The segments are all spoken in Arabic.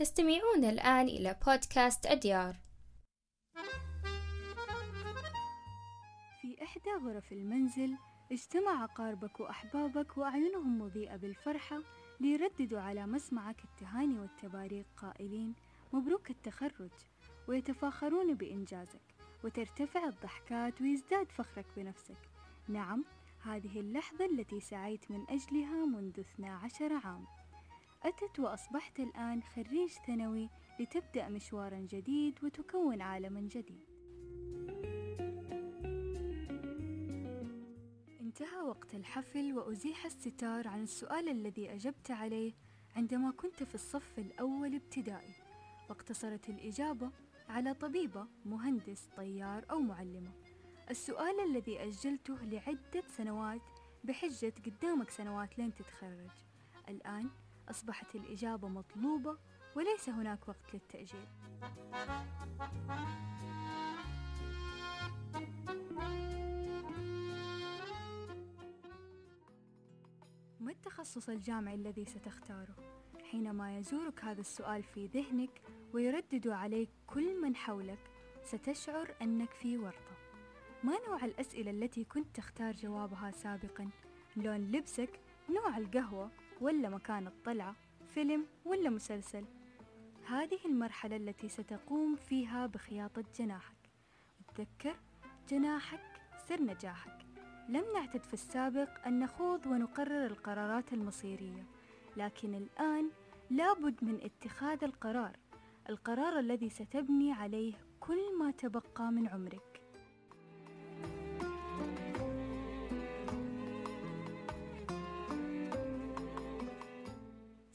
تستمعون الآن إلى بودكاست أديار في إحدى غرف المنزل اجتمع أقاربك وأحبابك وأعينهم مضيئة بالفرحة ليرددوا على مسمعك التهاني والتباريك قائلين مبروك التخرج. ويتفاخرون بإنجازك وترتفع الضحكات ويزداد فخرك بنفسك. نعم هذه اللحظة التي سعيت من أجلها منذ 12 عام. أتت وأصبحت الآن خريج ثانوي لتبدأ مشوارا جديد وتكون عالما جديد. انتهى وقت الحفل وأزيح الستار عن السؤال الذي أجبت عليه عندما كنت في الصف الأول ابتدائي واقتصرت الإجابة على طبيبة مهندس طيار أو معلمة. السؤال الذي أجلته لعدة سنوات بحجة قدامك سنوات لين تتخرج. الآن أصبحت الإجابة مطلوبة وليس هناك وقت للتأجيل ما التخصص الجامعي الذي ستختاره؟ حينما يزورك هذا السؤال في ذهنك ويردد عليك كل من حولك ستشعر أنك في ورطة ما نوع الأسئلة التي كنت تختار جوابها سابقا؟ لون لبسك؟ نوع القهوة؟ ولا مكان الطلعة؟ فيلم ولا مسلسل؟ هذه المرحلة التي ستقوم فيها بخياطة جناحك تذكر جناحك سر نجاحك لم نعتد في السابق أن نخوض ونقرر القرارات المصيرية لكن الآن لابد من اتخاذ القرار القرار الذي ستبني عليه كل ما تبقى من عمرك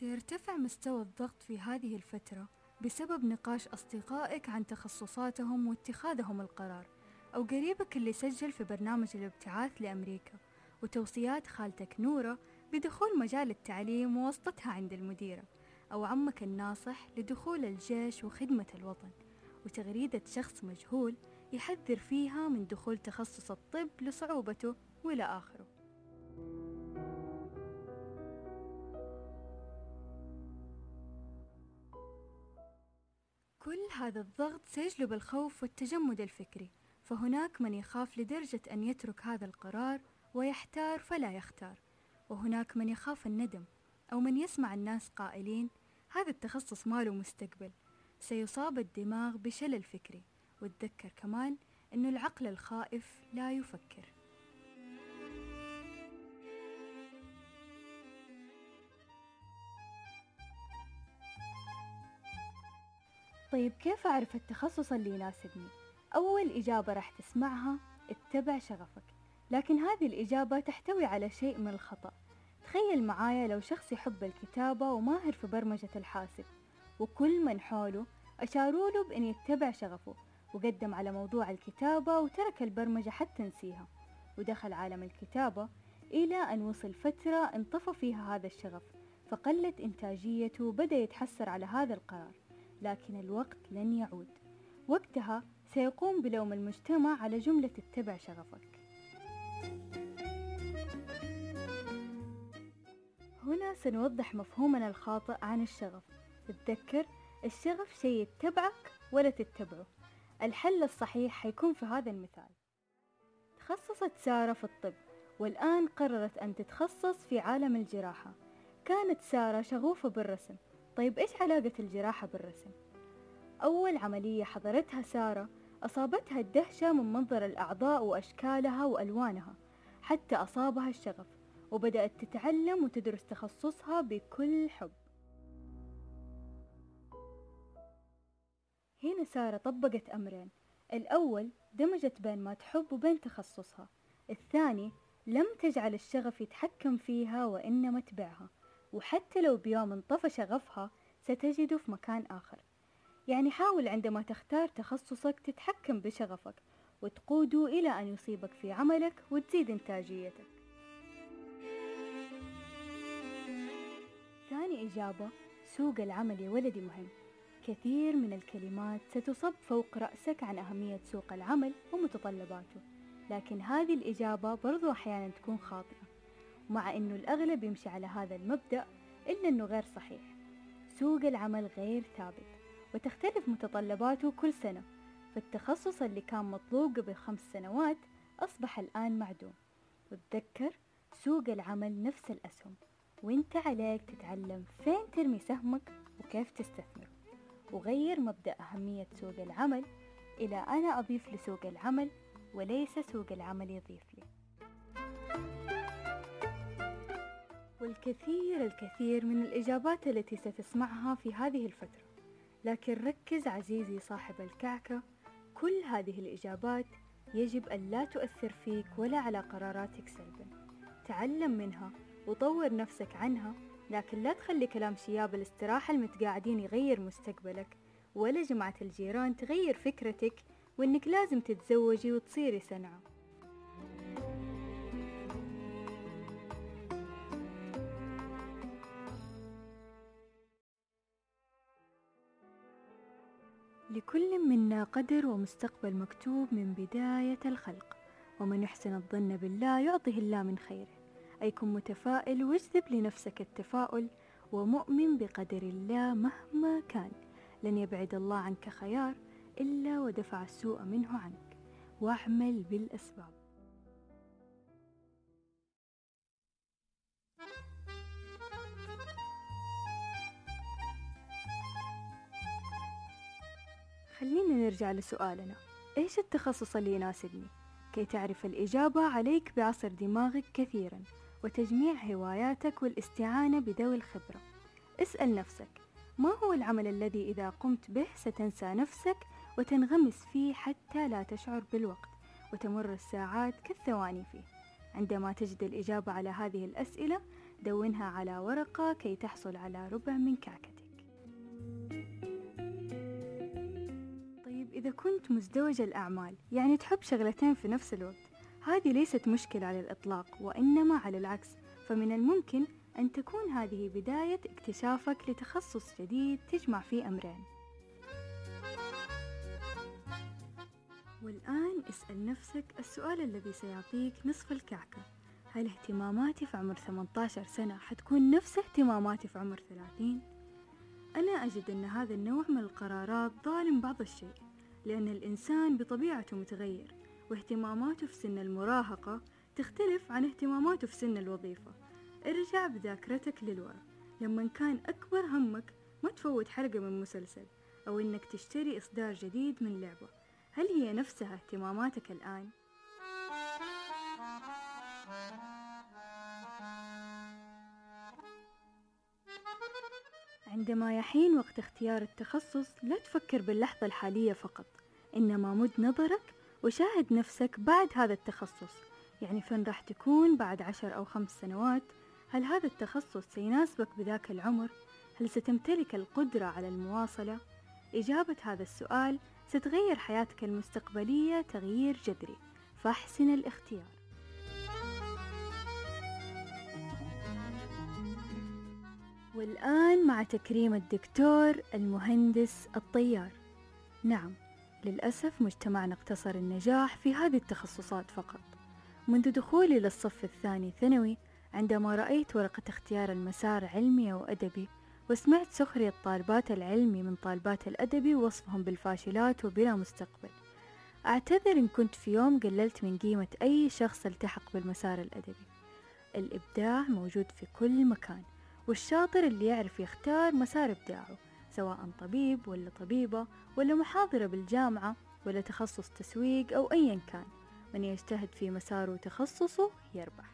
سيرتفع مستوى الضغط في هذه الفترة بسبب نقاش أصدقائك عن تخصصاتهم واتخاذهم القرار أو قريبك اللي سجل في برنامج الابتعاث لأمريكا وتوصيات خالتك نورة بدخول مجال التعليم وواسطتها عند المديرة أو عمك الناصح لدخول الجيش وخدمة الوطن وتغريدة شخص مجهول يحذر فيها من دخول تخصص الطب لصعوبته وإلى آخره. كل هذا الضغط سيجلب الخوف والتجمد الفكري فهناك من يخاف لدرجة أن يترك هذا القرار ويحتار فلا يختار وهناك من يخاف الندم أو من يسمع الناس قائلين هذا التخصص ما له مستقبل سيصاب الدماغ بشلل فكري وتذكر كمان أنه العقل الخائف لا يفكر. طيب كيف أعرف التخصص اللي يناسبني؟ أول إجابة راح تسمعها اتبع شغفك لكن هذه الإجابة تحتوي على شيء من الخطأ تخيل معايا لو شخص يحب الكتابة وماهر في برمجة الحاسب وكل من حوله أشاروا له بأن يتبع شغفه وقدم على موضوع الكتابة وترك البرمجة حتى نسيها ودخل عالم الكتابة إلى أن وصل فترة انطفى فيها هذا الشغف فقلت إنتاجيته وبدأ يتحسر على هذا القرار لكن الوقت لن يعود. وقتها سيقوم بلوم المجتمع على جملة اتبع شغفك. هنا سنوضح مفهومنا الخاطئ عن الشغف. تذكر الشغف شيء يتبعك ولا تتبعه. الحل الصحيح حيكون في هذا المثال. تخصصت سارة في الطب والآن قررت أن تتخصص في عالم الجراحة. كانت سارة شغوفة بالرسم. طيب إيش علاقة الجراحة بالرسم؟ أول عملية حضرتها سارة أصابتها الدهشة من منظر الأعضاء وأشكالها وألوانها حتى أصابها الشغف وبدأت تتعلم وتدرس تخصصها بكل حب هنا سارة طبقت أمرين الأول دمجت بين ما تحب وبين تخصصها الثاني لم تجعل الشغف يتحكم فيها وإنما تبعها وحتى لو بيوم انطفى شغفها ستجده في مكان آخر. يعني حاول عندما تختار تخصصك تتحكم بشغفك وتقوده إلى أن يصيبك في عملك وتزيد إنتاجيتك. ثاني إجابة سوق العمل يا ولدي مهم. كثير من الكلمات ستصب فوق رأسك عن أهمية سوق العمل ومتطلباته لكن هذه الإجابة برضو أحيانا تكون خاطئة. مع أنه الأغلب يمشي على هذا المبدأ إلا أنه غير صحيح. سوق العمل غير ثابت وتختلف متطلباته كل سنة فالتخصص اللي كان مطلوب قبل خمس سنوات أصبح الآن معدوم. وتذكر سوق العمل نفس الأسهم وإنت عليك تتعلم فين ترمي سهمك وكيف تستثمر. وغير مبدأ أهمية سوق العمل إلى أنا أضيف لسوق العمل وليس سوق العمل يضيف لي. والكثير الكثير من الإجابات التي ستسمعها في هذه الفترة. لكن ركز عزيزي صاحب الكعكة كل هذه الإجابات يجب أن لا تؤثر فيك ولا على قراراتك سلبا. تعلم منها وطور نفسك عنها لكن لا تخلي كلام شياب الاستراحة المتقاعدين يغير مستقبلك ولا جماعة الجيران تغير فكرتك وإنك لازم تتزوجي وتصيري سنعة لكل منا قدر ومستقبل مكتوب من بداية الخلق ومن يحسن الظن بالله يعطيه الله من خيره. أي كن متفائل واجذب لنفسك التفاؤل ومؤمن بقدر الله مهما كان. لن يبعد الله عنك خيار إلا ودفع السوء منه عنك واعمل بالأسباب. خلينا نرجع لسؤالنا. إيش التخصص اللي يناسبني؟ كي تعرف الإجابة عليك بعصر دماغك كثيرا وتجميع هواياتك والاستعانة بذوي الخبرة. اسأل نفسك ما هو العمل الذي إذا قمت به ستنسى نفسك وتنغمس فيه حتى لا تشعر بالوقت وتمر الساعات كالثواني فيه؟ عندما تجد الإجابة على هذه الأسئلة دونها على ورقة كي تحصل على ربع من كعكتك إذا كنت مزدوج الأعمال يعني تحب شغلتين في نفس الوقت. هذه ليست مشكلة على الإطلاق وإنما على العكس. فمن الممكن أن تكون هذه بداية اكتشافك لتخصص جديد تجمع فيه أمرين. والآن اسأل نفسك السؤال الذي سيعطيك نصف الكعكة. هل اهتماماتي في عمر 18 سنة حتكون نفس اهتماماتي في عمر 30؟ أنا أجد أن هذا النوع من القرارات ظالم بعض الشيء. لأن الإنسان بطبيعته متغير واهتماماته في سن المراهقة تختلف عن اهتماماته في سن الوظيفة. ارجع بذاكرتك للوراء لما كان أكبر همك ما تفوت حلقة من مسلسل أو إنك تشتري إصدار جديد من لعبة. هل هي نفسها اهتماماتك الآن؟ عندما يحين وقت اختيار التخصص لا تفكر باللحظة الحالية فقط إنما مد نظرك وشاهد نفسك بعد هذا التخصص يعني فين راح تكون بعد عشر أو خمس سنوات هل هذا التخصص سيناسبك بذاك العمر؟ هل ستمتلك القدرة على المواصلة؟ إجابة هذا السؤال ستغير حياتك المستقبلية تغيير جذري فاحسن الاختيار والآن مع تكريم الدكتور المهندس الطيار. نعم للأسف مجتمعنا اقتصر النجاح في هذه التخصصات فقط. منذ دخولي للصف الثاني ثانوي عندما رأيت ورقة اختيار المسار علمي أو أدبي وسمعت سخرية طالبات العلمي من طالبات الأدبي ووصفهم بالفاشلات وبلا مستقبل. أعتذر إن كنت في يوم قللت من قيمة أي شخص التحق بالمسار الأدبي. الإبداع موجود في كل مكان. والشاطر اللي يعرف يختار مسار إبداعه سواء طبيب ولا طبيبة ولا محاضرة بالجامعة ولا تخصص تسويق أو أيا كان. من يجتهد في مساره وتخصصه يربح.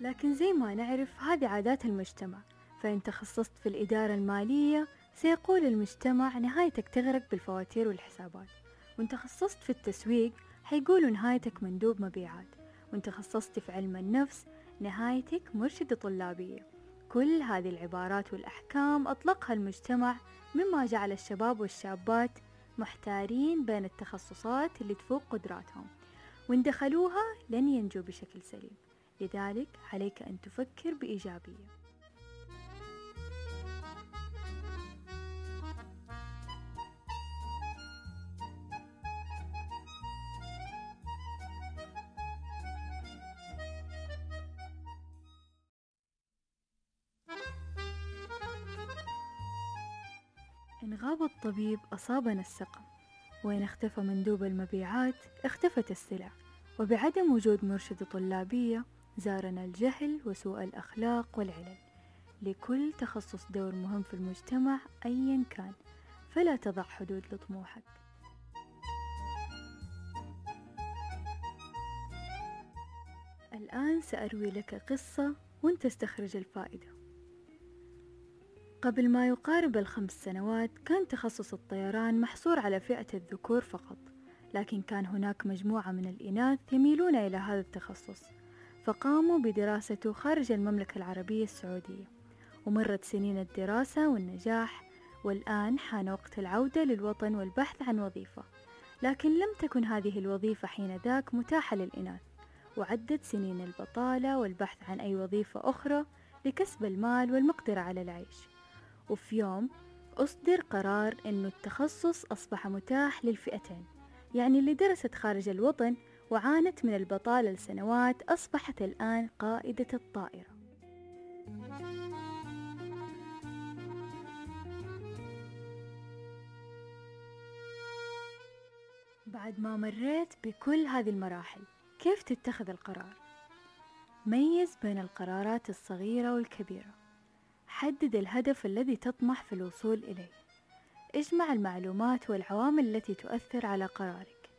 لكن زي ما نعرف هذه عادات المجتمع. فإن تخصصت في الإدارة المالية سيقول المجتمع نهايتك تغرق بالفواتير والحسابات. وإن تخصصت في التسويق حيقولوا نهايتك مندوب مبيعات. وإن تخصصت في علم النفس نهايتك مرشدة طلابية كل هذه العبارات والأحكام أطلقها المجتمع مما جعل الشباب والشابات محتارين بين التخصصات اللي تفوق قدراتهم وإن دخلوها لن ينجوا بشكل سليم. لذلك عليك أن تفكر بإيجابية. إن غاب الطبيب أصابنا السقم. وإن اختفى مندوب المبيعات اختفت السلع. وبعدم وجود مرشدة طلابية زارنا الجهل وسوء الأخلاق والعلل. لكل تخصص دور مهم في المجتمع أيا كان. فلا تضع حدود لطموحك. الآن سأروي لك قصة وانت استخرج الفائدة. قبل ما يقارب الخمس سنوات كان تخصص الطيران محصور على فئة الذكور فقط لكن كان هناك مجموعة من الإناث يميلون إلى هذا التخصص فقاموا بدراسته خارج المملكة العربية السعودية ومرت سنين الدراسة والنجاح والآن حان وقت العودة للوطن والبحث عن وظيفة لكن لم تكن هذه الوظيفة حين ذاك متاحة للإناث وعدت سنين البطالة والبحث عن أي وظيفة أخرى لكسب المال والمقدرة على العيش. وفي يوم أصدر قرار أن التخصص أصبح متاح للفئتين يعني اللي درست خارج الوطن وعانت من البطالة لسنوات أصبحت الآن قائدة الطائرة بعد ما مريت بكل هذه المراحل كيف تتخذ القرار؟ ميز بين القرارات الصغيرة والكبيرة حدد الهدف الذي تطمح في الوصول إليه. اجمع المعلومات والعوامل التي تؤثر على قرارك.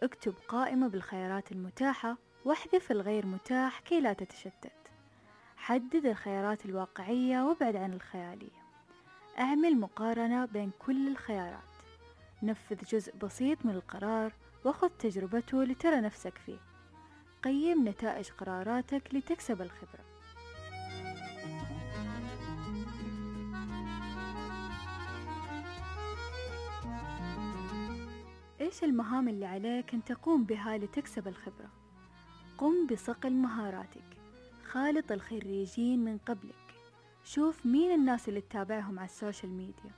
اكتب قائمة بالخيارات المتاحة واحذف الغير متاح كي لا تتشتت. حدد الخيارات الواقعية وابعد عن الخيالية. اعمل مقارنة بين كل الخيارات. نفذ جزء بسيط من القرار وخذ تجربته لترى نفسك فيه. قيم نتائج قراراتك لتكسب الخبرة. إيش المهام اللي عليك أن تقوم بها لتكسب الخبرة؟ قم بصقل مهاراتك. خالط الخريجين من قبلك. شوف مين الناس اللي تتابعهم على السوشيال ميديا.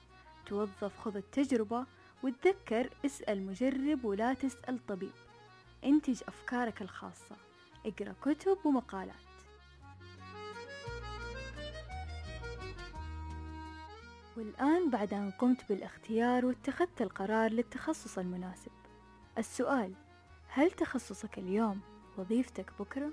توظف خذ التجربة وتذكر اسأل مجرب ولا تسأل طبيب. انتج أفكارك الخاصة. اقرأ كتب ومقالات. والآن بعد أن قمت بالاختيار واتخذت القرار للتخصص المناسب. السؤال هل تخصصك اليوم وظيفتك بكرة؟